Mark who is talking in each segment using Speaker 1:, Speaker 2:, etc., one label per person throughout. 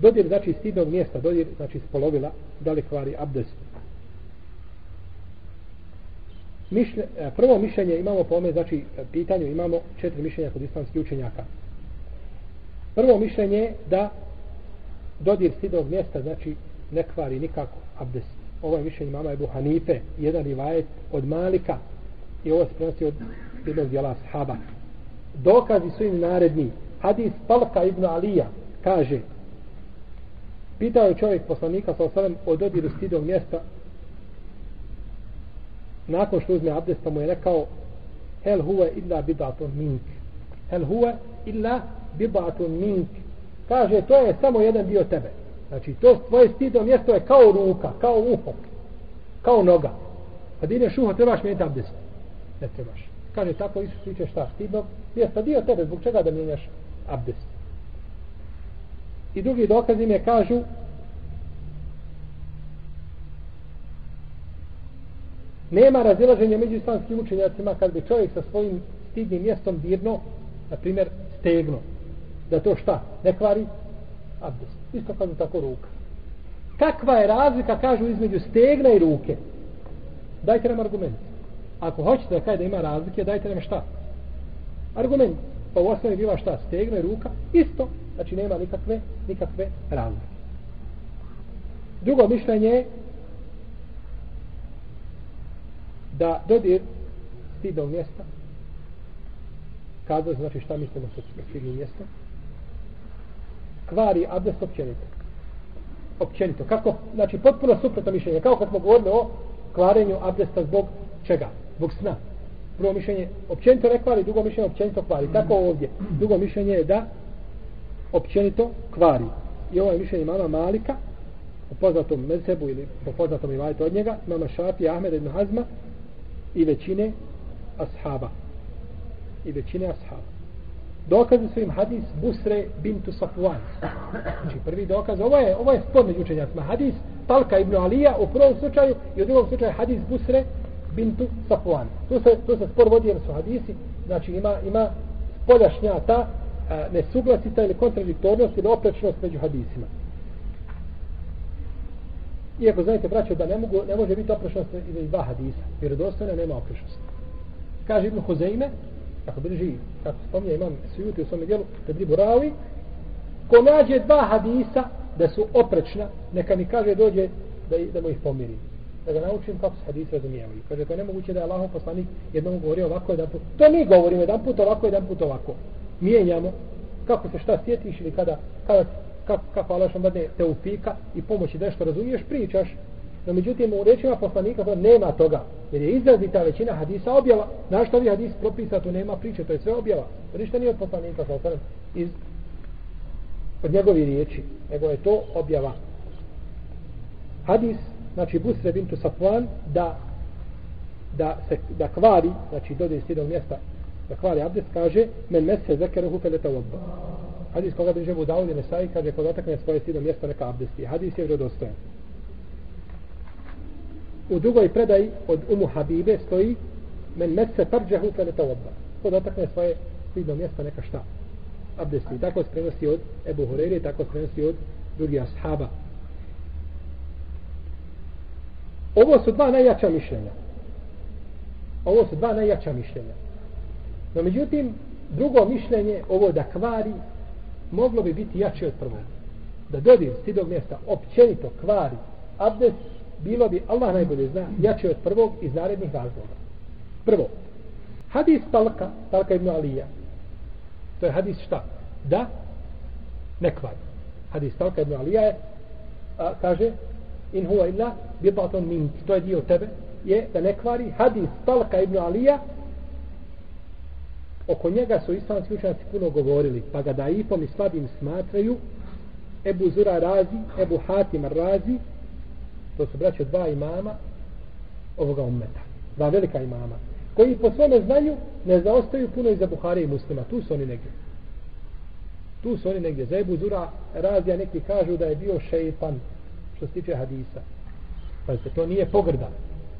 Speaker 1: Dodir znači stidnog mjesta, dodir znači spolovila, da li kvari abdest. Mišlje, e, prvo mišljenje imamo po ome, znači pitanju imamo četiri mišljenja kod islamskih učenjaka. Prvo mišljenje je da dodir stidnog mjesta znači ne kvari nikako abdest. Ovo je mišljenje mama Ebu Hanife, jedan rivajet od Malika i ovo se prenosi od jednog dijela sahaba. Dokazi su im naredni. Hadis Palka ibn Alija kaže pitao je čovjek poslanika sa osadom o dodiru stidog mjesta. Nakon što uzme abdest pa mu je rekao hel huve illa bidatun mink. Hel huve illa bidatun mink. Kaže to je samo jedan dio tebe. Znači to tvoje stidno mjesto je kao ruka kao uho kao noga. Pa Kad ideš uho trebaš mijeniti abdest? Ne trebaš. Kaže tako Isus viče šta stidnog mjesta dio tebe zbog čega da mijenjaš abdest? I drugi dokazi je kažu nema razilaženja među islamskim učenjacima kad bi čovjek sa svojim stidnim mjestom dirno na primjer stegno. Da to šta? Ne kvari? Abdest. Isto kao tako ruka. Kakva je razlika kažu između stegna i ruke? Dajte nam argument. Ako hoćete da kaj da ima razlike dajte nam šta? Argument. Pa u osnovi biva šta? Stegna i ruka? Isto znači nema nikakve nikakve razlike. Drugo mišljenje je da dodir stidnog mjesta kazao znači šta mislimo sa stidnim mjestom kvari abdest općenito. Općenito. Kako? Znači potpuno suprotno mišljenje. Kao kad smo govorili o kvarenju abdesta zbog čega? Zbog sna. Prvo mišljenje općenito ne kvari drugo mišljenje općenito kvari. Tako ovdje. Drugo mišljenje je da općenito kvari. I ovo je mišljenje mama Malika u poznatom mezebu ili po poznatom ivajtu od njega mama Šafi, Ahmed ibn Hazma i većine ashaba. I većine ashaba. Dokazi su im hadis Busre bintu Safuan znači prvi dokaz ovo je, ovo je spod među učenjacima. Hadis Talka ibn Alija u prvom slučaju i u drugom slučaju hadis Busre bintu Safuan tu se, tu se spor vodi jer su hadisi znači ima, ima spoljašnja ta nesuglasica ili kontradiktornost ili oprečnost među hadisima Iako znate, braćo, da ne, mogu, ne može biti oprečnost između dva hadisa. Vjerodostojna nema oprečnosti. Kaže Ibn Huzeime, kako drži, kako spomnija imam sujuti u svome dijelu, da bili boravi, ko nađe dva hadisa da su oprečna, neka mi kaže dođe da, da mu ih pomiri. Da ga naučim kako se hadisi razumijevaju. Kaže, to je nemoguće da je Allahom poslanik jednom govori ovako, jedan put. To mi govorimo, jedan put ovako, jedan put ovako. Mijenjamo kako se šta sjetiš ili kada, kada kako, kako Allah šan dadne teufika i pomoći da što razumiješ, pričaš. No međutim, u rečima poslanika to nema toga. Jer je izrazita većina hadisa objava. Znaš što ovi hadis propisa, tu nema priče, to je sve objava. To ništa nije od poslanika, sa osam, iz, od njegovi riječi. Nego je to objava. Hadis, znači Busre bintu Safwan, da da se da kvari, znači dode iz jednog mjesta da kvari abdest, kaže men mese zekeruhu feleta vodba hadis koga bi mu dao Nesai kaže kod otakne svoje stidno mjesto neka abdesti. Hadis je vjerodostojan. U drugoj predaji od Umu Habibe stoji men mese parđehu fe ne Ko dotakne svoje stidno mjesto neka šta? Abdesti. Tako se prenosi od Ebu Horeire, tako se prenosi od drugih ashaba. Ovo su dva najjača mišljenja. Ovo su dva najjača mišljenja. No međutim, drugo mišljenje, ovo da kvari, moglo bi biti jače od prvog. Da dodir stidog mjesta općenito kvari abdes, bilo bi, Allah najbolje zna, jače od prvog iz narednih razloga. Prvo, hadis Talka, Talka ibn Alija, to je hadis šta? Da, ne kvari. Hadis Talka ibn Alija je, a, kaže, in huwa illa bibaton min, to je dio tebe, je da ne kvari. Hadis Talka ibn Alija, oko njega su islamski učenjaci puno govorili, pa ga daifom i slabim smatraju Ebu Zura Razi, Ebu Hatim Razi, to su braće dva imama ovoga ummeta, dva velika imama, koji po svome znanju ne zaostaju puno iza Buhare i muslima, tu su oni negdje. Tu su oni negdje. Za Ebu Zura Razija neki kažu da je bio šeitan, što se tiče hadisa. Pa to nije pogrda,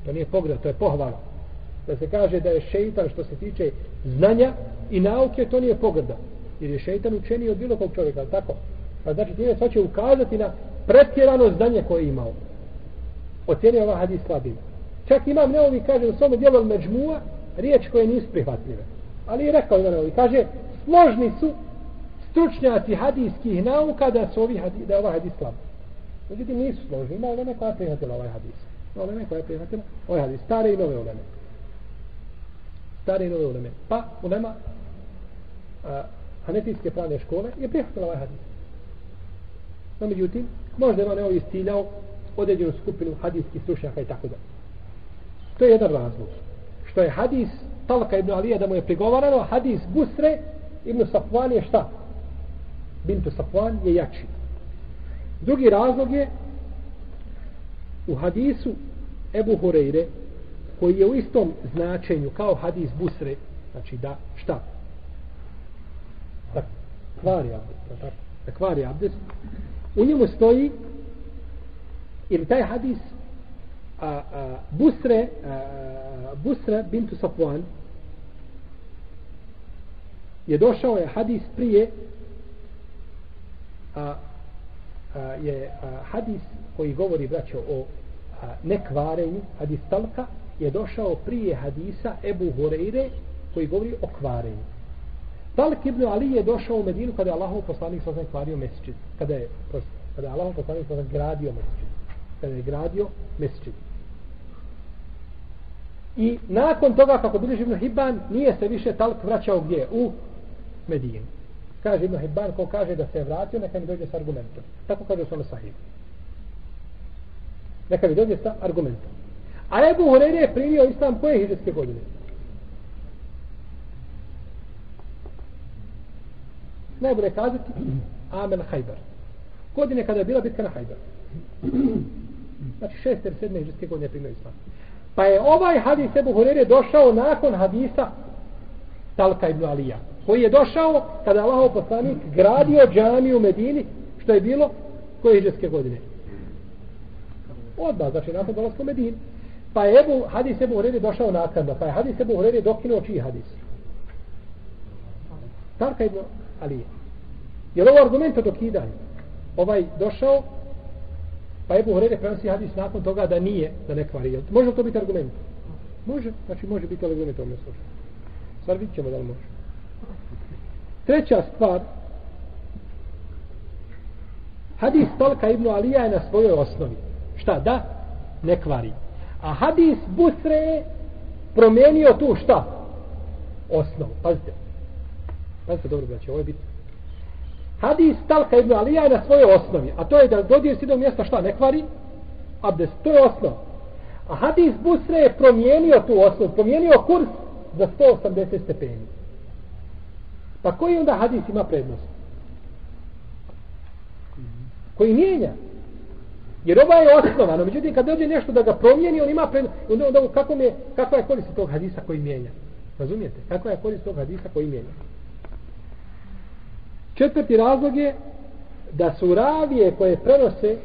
Speaker 1: to nije pogrda, to je pohvala da se kaže da je šeitan što se tiče znanja i nauke, to nije pogrda. Jer je šeitan učeniji od bilo kog čovjeka, tako? Pa znači time se hoće ukazati na pretjerano znanje koje je imao. Ocjenio ova hadis slabim. Čak imam neovi kaže u svome dijelu međmua riječ koje nisu prihvatljive. Ali je rekao imam neovi. Kaže složni su stručnjaci hadijskih nauka da su ovi hadis, da je ovaj hadis slab. Međutim nisu složni. Ima uleme koja je prihvatila ovaj hadis. Ima uleme koja je prihvatila ovaj hadis. Stare i nove uleme. Stare i nove uleme. Pa ulema a, hanefijske pravne škole je prihvatila ovaj hadis. No međutim, možda on neovi stiljao određenu skupinu hadijskih stručnjaka i tako da. To je jedan razlog. Što je hadis Talka ibn Alija da mu je prigovarano, hadis Busre ibn Safwan je šta? Bintu Safwan je jači. Drugi razlog je u hadisu Ebu Horeire koji je u istom značenju kao hadis Busre, znači da šta? Da kvari abdest. Da kvari abdest. U njemu stoji ili taj hadis a, a, Busre a, Busre bintu Safwan je došao je hadis prije a, a, je a, hadis koji govori braćo o a, nekvarenju hadis talka je došao prije hadisa Ebu Hureyre koji govori o kvarenju Talk ibn Ali je došao u Medinu kada je Allahov poslanik sa kvario mesečit kada je, kada je Allahov poslanik sa gradio mesečit kada je gradio mesečit I nakon toga, kako bilježi Ibn Hibban, nije se više talk vraćao gdje? U Medinu. Kaže Ibn Hibban, ko kaže da se je vratio, neka mi dođe s argumentom. Tako kaže Osama sahih. Neka mi dođe sa argumentom. A Ebu Hureyre je primio islam koje hiđarske godine? Najbolje kazati Amen Hajbar. Godine kada je bila bitka na Hajbar. Znači šest ili sedme hiđarske godine je primio islam. Pa je ovaj hadis Ebu Hurere došao nakon hadisa Talka ibn Alija. Koji je došao kada Allahov poslanik gradio džamiju u Medini, što je bilo koje hiđarske godine. Odmah, znači nakon dolazka u Medini. Pa je Ebu, hadis Ebu Hurere došao nakadno. pa je hadis Ebu Hurere dokinuo čiji hadis? Tarka ibn Alija. Je li ovo argument o dokidanju? Ovaj došao Pa Ebu Horeire prenosi hadis nakon toga da nije, da ne kvari. Može to biti argument? Može, znači može biti argument u ovom slučaju. Sad vidit ćemo da li može. Treća stvar, hadis Talka ibn Alija je na svojoj osnovi. Šta? Da? Ne kvari. A hadis Busre je promijenio tu šta? Osnovu. Pazite. Pazite dobro, braće, ovo je bitno hadis Talka ibn Alija na svojoj osnovi, a to je da dodir sidom mjesta šta ne kvari, abdest, to je osnov. A hadis Busre je promijenio tu osnovu, promijenio kurs za 180 stepeni. Pa koji onda hadis ima prednost? Koji mijenja? Jer ova je osnovano, međutim kad dođe nešto da ga promijeni, on ima pred... Onda, onda kako, je, kakva je korist tog hadisa koji mijenja? Razumijete? Kakva je korist tog hadisa koji mijenja? Četvrti razlog je da su ravije koje prenose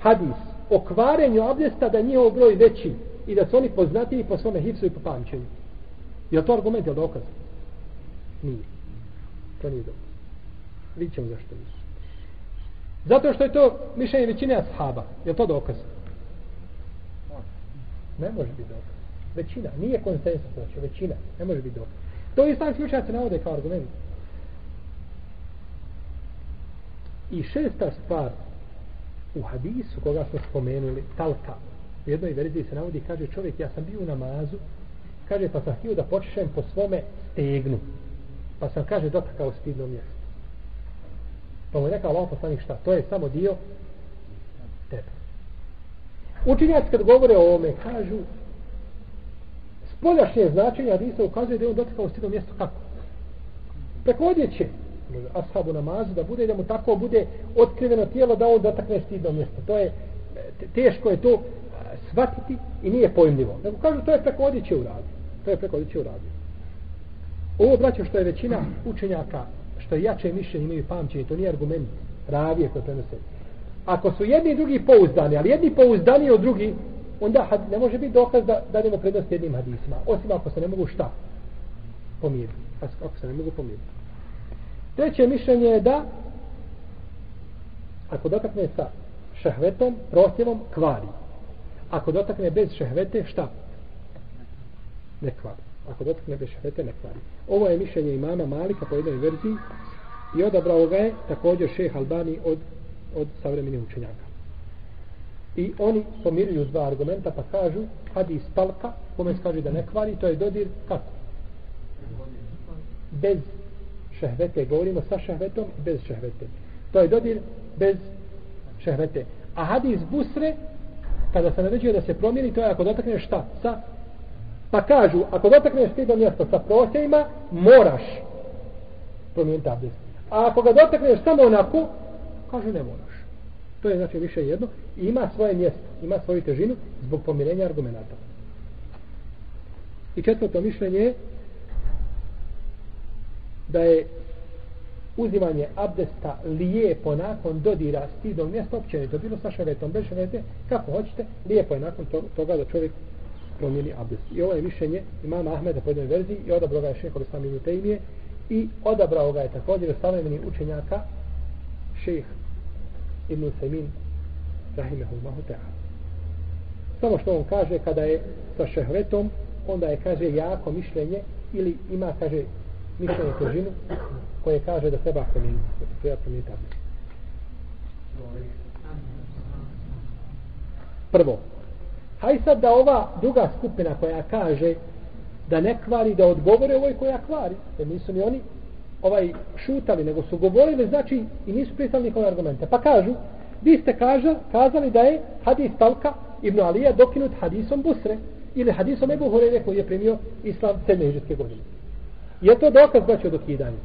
Speaker 1: hadis o kvarenju abdesta da njihov broj veći i da su oni poznatiji po svome hipsu i po pamćenju. Je to argument, je li dokaz? Nije. To nije dokaz. Vidjet ćemo zašto nisu. Zato što je to mišljenje većine ashaba. Je to dokaz? Ne može biti dokaz. Većina. Nije konsensus, znači većina. Ne može biti dokaz. To i sam slučajac navode kao argument. I šesta stvar u hadisu koga smo spomenuli, talka, u jednoj verziji se navodi, kaže čovjek, ja sam bio u namazu, kaže, pa sam htio da počešem po svome stegnu, pa sam, kaže, dotakao stidno mjesto. Pa mu je rekao Allah poslanik šta, to je samo dio tebe. Učinjaci kad govore o ovome, kažu, spoljašnje značenje hadisa ukazuje da je on dotakao stidno mjesto kako? Preko odjeće, ashabu namazu da bude da mu tako bude otkriveno tijelo da on dotakne stidno mjesto. To je teško je to shvatiti i nije pojmljivo. Nego kažu to je preko odjeće u radu. To je preko odjeće u radu. Ovo braćo što je većina učenjaka što je jače mišljenje imaju pamćenje, to nije argument ravije koje prenose. Ako su jedni i drugi pouzdani, ali jedni pouzdani od drugi, onda ne može biti dokaz da dademo prednost jednim hadisima. Osim ako se ne mogu šta pomiriti. Ako se ne mogu pomiriti. Treće mišljenje je da Ako dotakne sa šehvetom, prosjevom, kvari. Ako dotakne bez šehvete, šta? Ne kvari. Ako dotakne bez šehvete, ne kvari. Ovo je mišljenje imama Malika po jednoj verziji i odabrao ga je također šeh Albani od, od savremenih učenjaka. I oni pomiruju dva argumenta pa kažu hadis talka, kome se kaže da ne kvari, to je dodir kako? Bez šehvete, govorimo sa šehvetom i bez šehvete. To je dodir bez šehvete. A hadis busre, kada se naređuje da se promijeni, to je ako dotakneš šta? Sa Pa kažu, ako dotakneš ti do mjesta sa prosjevima, moraš promijeniti abdest. A ako ga dotakneš samo onako, kažu ne moraš. To je znači više jedno. I ima svoje mjesto, ima svoju težinu zbog pomirenja argumenta. I četvrto mišljenje je da je uzimanje abdesta lijepo nakon dodira stidom mjesta općenito, bilo sa šaretom, bez šarete, kako hoćete, lijepo je nakon toga da čovjek promijeni abdest. I ovo je mišljenje imama Ahmeda po jednoj verziji i odabrao ga je šeho Islam ibn Tejmije i odabrao ga je također savremeni učenjaka šeh ibn Semin rahimahullahu ta'ala. Samo što on kaže kada je sa šehvetom, onda je kaže jako mišljenje ili ima kaže mišljenje težinu koje kaže da treba promijeniti. Da treba promijeniti abdest. Prvo, Haj sad da ova druga skupina koja kaže da ne kvari, da odgovore ovoj koja kvari, jer nisu ni oni ovaj šutali, nego su govorili, znači, i nisu pristali nikove argumente. Pa kažu, vi ste kaža, kazali da je hadis Talka ibn Alija dokinut hadisom Busre, ili hadisom Ebu Horeve koji je primio islam 7. hiđarske godine. Je to dokaz da će dokidanje?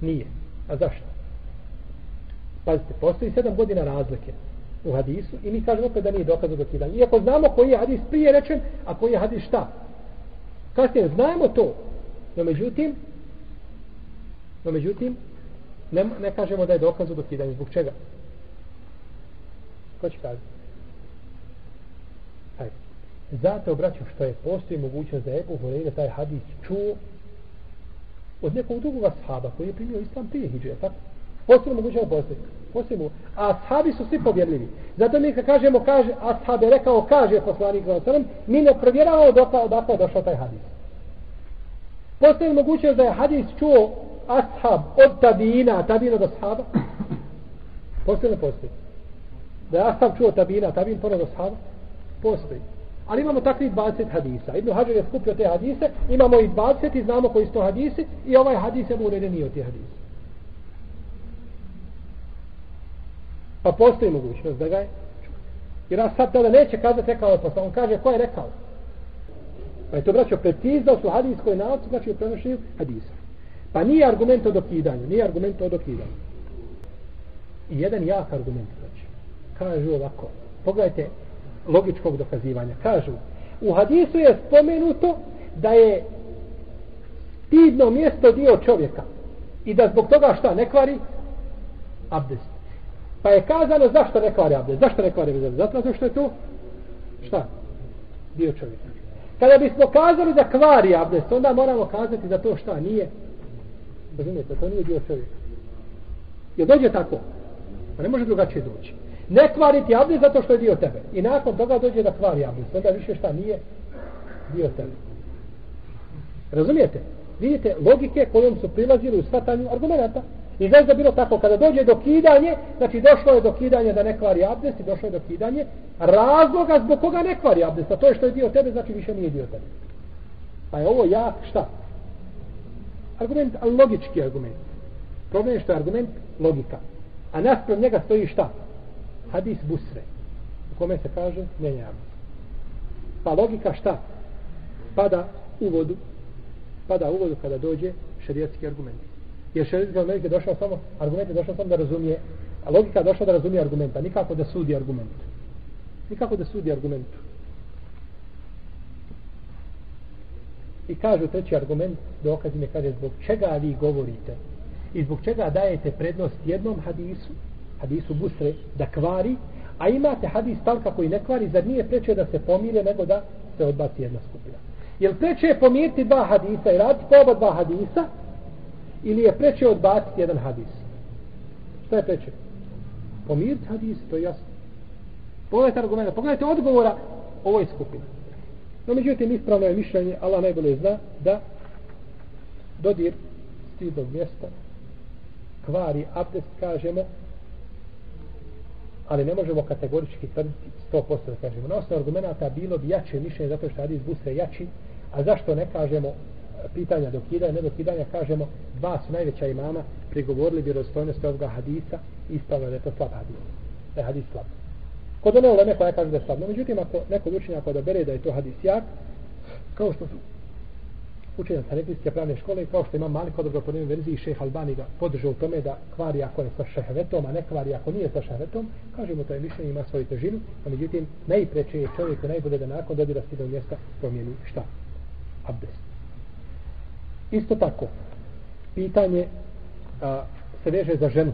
Speaker 1: Nije. A zašto? Pazite, postoji 7 godina razlike u hadisu i mi kažemo opet da nije dokaz za dokidanje. Iako znamo koji je hadis prije rečen, a koji je hadis šta. Kasnije znamo to, no međutim, no međutim, ne, ne kažemo da je dokaz za dokidanje. Zbog čega? Ko će kazati? Hajde. Zato, braću, što je postoji mogućnost da je Ebu Horeira taj hadis čuo od nekog drugog ashaba koji je primio islam prije hijđe, tako? Postoji mogućnost da postoji. Postoji A ashabi su svi povjerljivi. Zato mi kad kažemo, kaže, ashab je rekao, kaže poslanik Zalatanem, mi ne provjeravamo dok odakle došao taj hadis. Postoji mogućnost da je hadis čuo ashab od tabina, tabina do ashaba? Postoji li postoji? Da je ashab čuo tabina, tabin pored do ashaba? Postoji. Ali imamo takvi 20 hadisa. Ibn Hajar je skupio te hadise, imamo i 20 i znamo koji su to hadisi i ovaj hadis je mu uredenio te hadise. Pa postoji mogućnost da ga je Jer on sad tada neće kazati rekao je posla. On kaže ko je rekao. Pa je to braćo precizno su hadijskoj nauci, znači u prenošenju hadisa. Pa nije argument o dokidanju, nije argument o dokidanju. I jedan jak argument, znači. Kažu ovako, pogledajte logičkog dokazivanja. Kažu, u hadisu je spomenuto da je stidno mjesto dio čovjeka. I da zbog toga šta, ne kvari? Abdest. Pa je kazano zašto ne kvari abdest? Zašto ne kvari abdest? Zato što je to šta? Bio čovjek. Kada bismo kazali da kvari abdest, onda moramo kazati da to šta nije. Razumijete, to nije dio čovjek. Jel dođe tako? Pa ne može drugačije doći. Ne kvariti abdest zato što je dio tebe. I nakon toga dođe da kvari abdest. Onda više šta nije dio tebe. Razumijete? Vidite logike kojom su prilazili u shvatanju argumenta. I znaš da bilo tako, kada dođe do kidanje, znači došlo je do kidanja da ne kvari abdest i došlo je do kidanje, razloga zbog koga ne kvari abdest, a to je što je dio tebe, znači više nije dio tebe. Pa je ovo jak šta? Argument, ali logički argument. Problem je što je argument logika. A nasprav njega stoji šta? Hadis busre. U kome se kaže ne abdest. Pa logika šta? Pada u vodu. Pada u vodu kada dođe šarijetski argument. Jer šerijski argument je došao samo, argument je došao samo da razumije, a logika je došla da razumije argumenta, nikako da sudi argument. Nikako da sudi argument. I kažu treći argument, dokaz im je kaže zbog čega vi govorite i zbog čega dajete prednost jednom hadisu, hadisu Busre, da kvari, a imate hadis talka koji ne kvari, zar nije preče da se pomire nego da se odbaci jedna skupina. Jel preče je pomiriti dva hadisa i raditi po oba dva hadisa, ili je preče odbaciti jedan hadis? Šta je preče? Pomiriti hadis, to je jasno. Pogledajte argumenta, pogledajte odgovora ovoj skupini. No, međutim, ispravno je mišljenje, Allah najbolje zna, da dodir stidnog mjesta kvari abdest, kažemo, ali ne možemo kategorički tvrditi 100% da kažemo. Na osnovu argumenta bilo bi jače mišljenje zato što hadis busre jači, a zašto ne kažemo pitanja dokidanja, ne dokidanja, kažemo dva su najveća imama prigovorili bi ovoga hadisa i ispravno da je to slab hadis. Da je hadis slab. Kod one uleme koja kaže da je slab. No, međutim, ako neko učenja kada bere da je to hadis jak, kao što su učenja sa pravne škole, kao što ima mali kod njemu verziji, šeh Albani ga podržao u tome da kvari ako je sa šehvetom, a ne kvari ako nije sa šehvetom, kažemo to je mišljenje, ima svoju težinu, a međutim, najpreće je čovjeku najbolje da nakon dodira stidom mjesta promijeni šta? Abdest. Isto tako, pitanje a, se veže za ženu.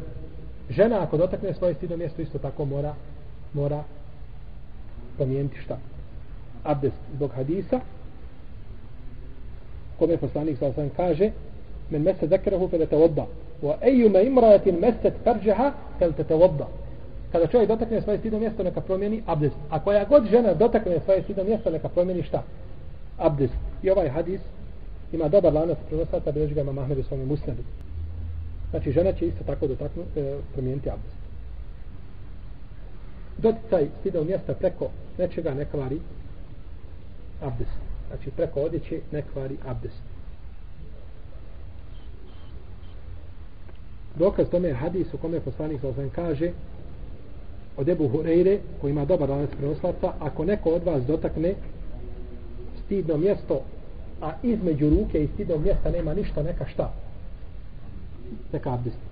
Speaker 1: Žena ako dotakne svoje stidno mjesto, isto tako mora mora promijeniti šta? Abdest zbog hadisa, kome poslanik sa osam kaže men mese zekrehu fe te odda, wa ejume imrajatin meset farđeha fel te vodba kada čovjek dotakne svoje stidno mjesto neka promijeni abdest a koja god žena dotakne svoje stidno mjesto neka promijeni šta? abdest i ovaj hadis ima dobar lanac prenosaca, bilježi ga ima Mahmed u svome musnadu. Znači žena će isto tako dotaknu e, promijeniti abdest. Doticaj stidno mjesta preko nečega ne kvari abdest. Znači preko odjeće ne kvari abdest. Dokaz tome je hadis u kome poslanik sa kaže od Ebu Hureyre koji ima dobar lanac prenoslaca ako neko od vas dotakne stidno mjesto a između ruke i stidnog mjesta nema ništa neka šta? Neka abdest.